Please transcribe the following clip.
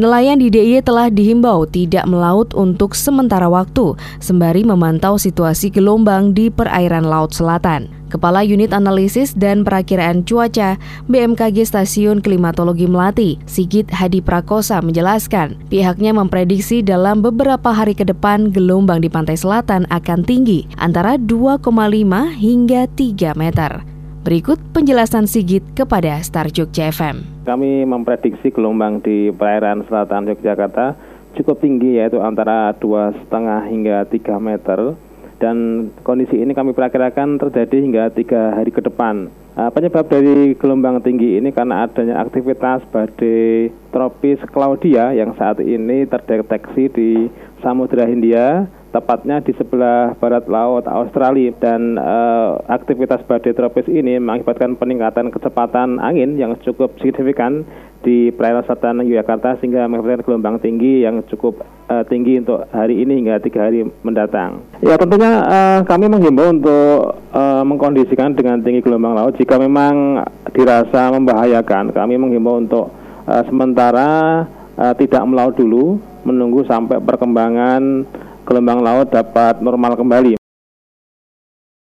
Nelayan di DIY telah dihimbau tidak melaut untuk sementara waktu, sembari memantau situasi gelombang di perairan Laut Selatan. Kepala Unit Analisis dan Perakiraan Cuaca BMKG Stasiun Klimatologi Melati, Sigit Hadi Prakosa menjelaskan, pihaknya memprediksi dalam beberapa hari ke depan gelombang di pantai selatan akan tinggi, antara 2,5 hingga 3 meter. Berikut penjelasan Sigit kepada Star Jogja FM. Kami memprediksi gelombang di perairan selatan Yogyakarta cukup tinggi yaitu antara dua setengah hingga 3 meter dan kondisi ini kami perkirakan terjadi hingga tiga hari ke depan. Uh, penyebab dari gelombang tinggi ini karena adanya aktivitas badai tropis Claudia yang saat ini terdeteksi di Samudra Hindia tepatnya di sebelah barat laut Australia dan uh, aktivitas badai tropis ini mengakibatkan peningkatan kecepatan angin yang cukup signifikan di perairan selatan Yogyakarta sehingga mengakibatkan gelombang tinggi yang cukup uh, tinggi untuk hari ini hingga tiga hari mendatang. Ya tentunya uh, kami menghimbau untuk uh, mengkondisikan dengan tinggi gelombang laut jika memang dirasa membahayakan kami menghimbau untuk uh, sementara uh, tidak melaut dulu menunggu sampai perkembangan gelombang laut dapat normal kembali.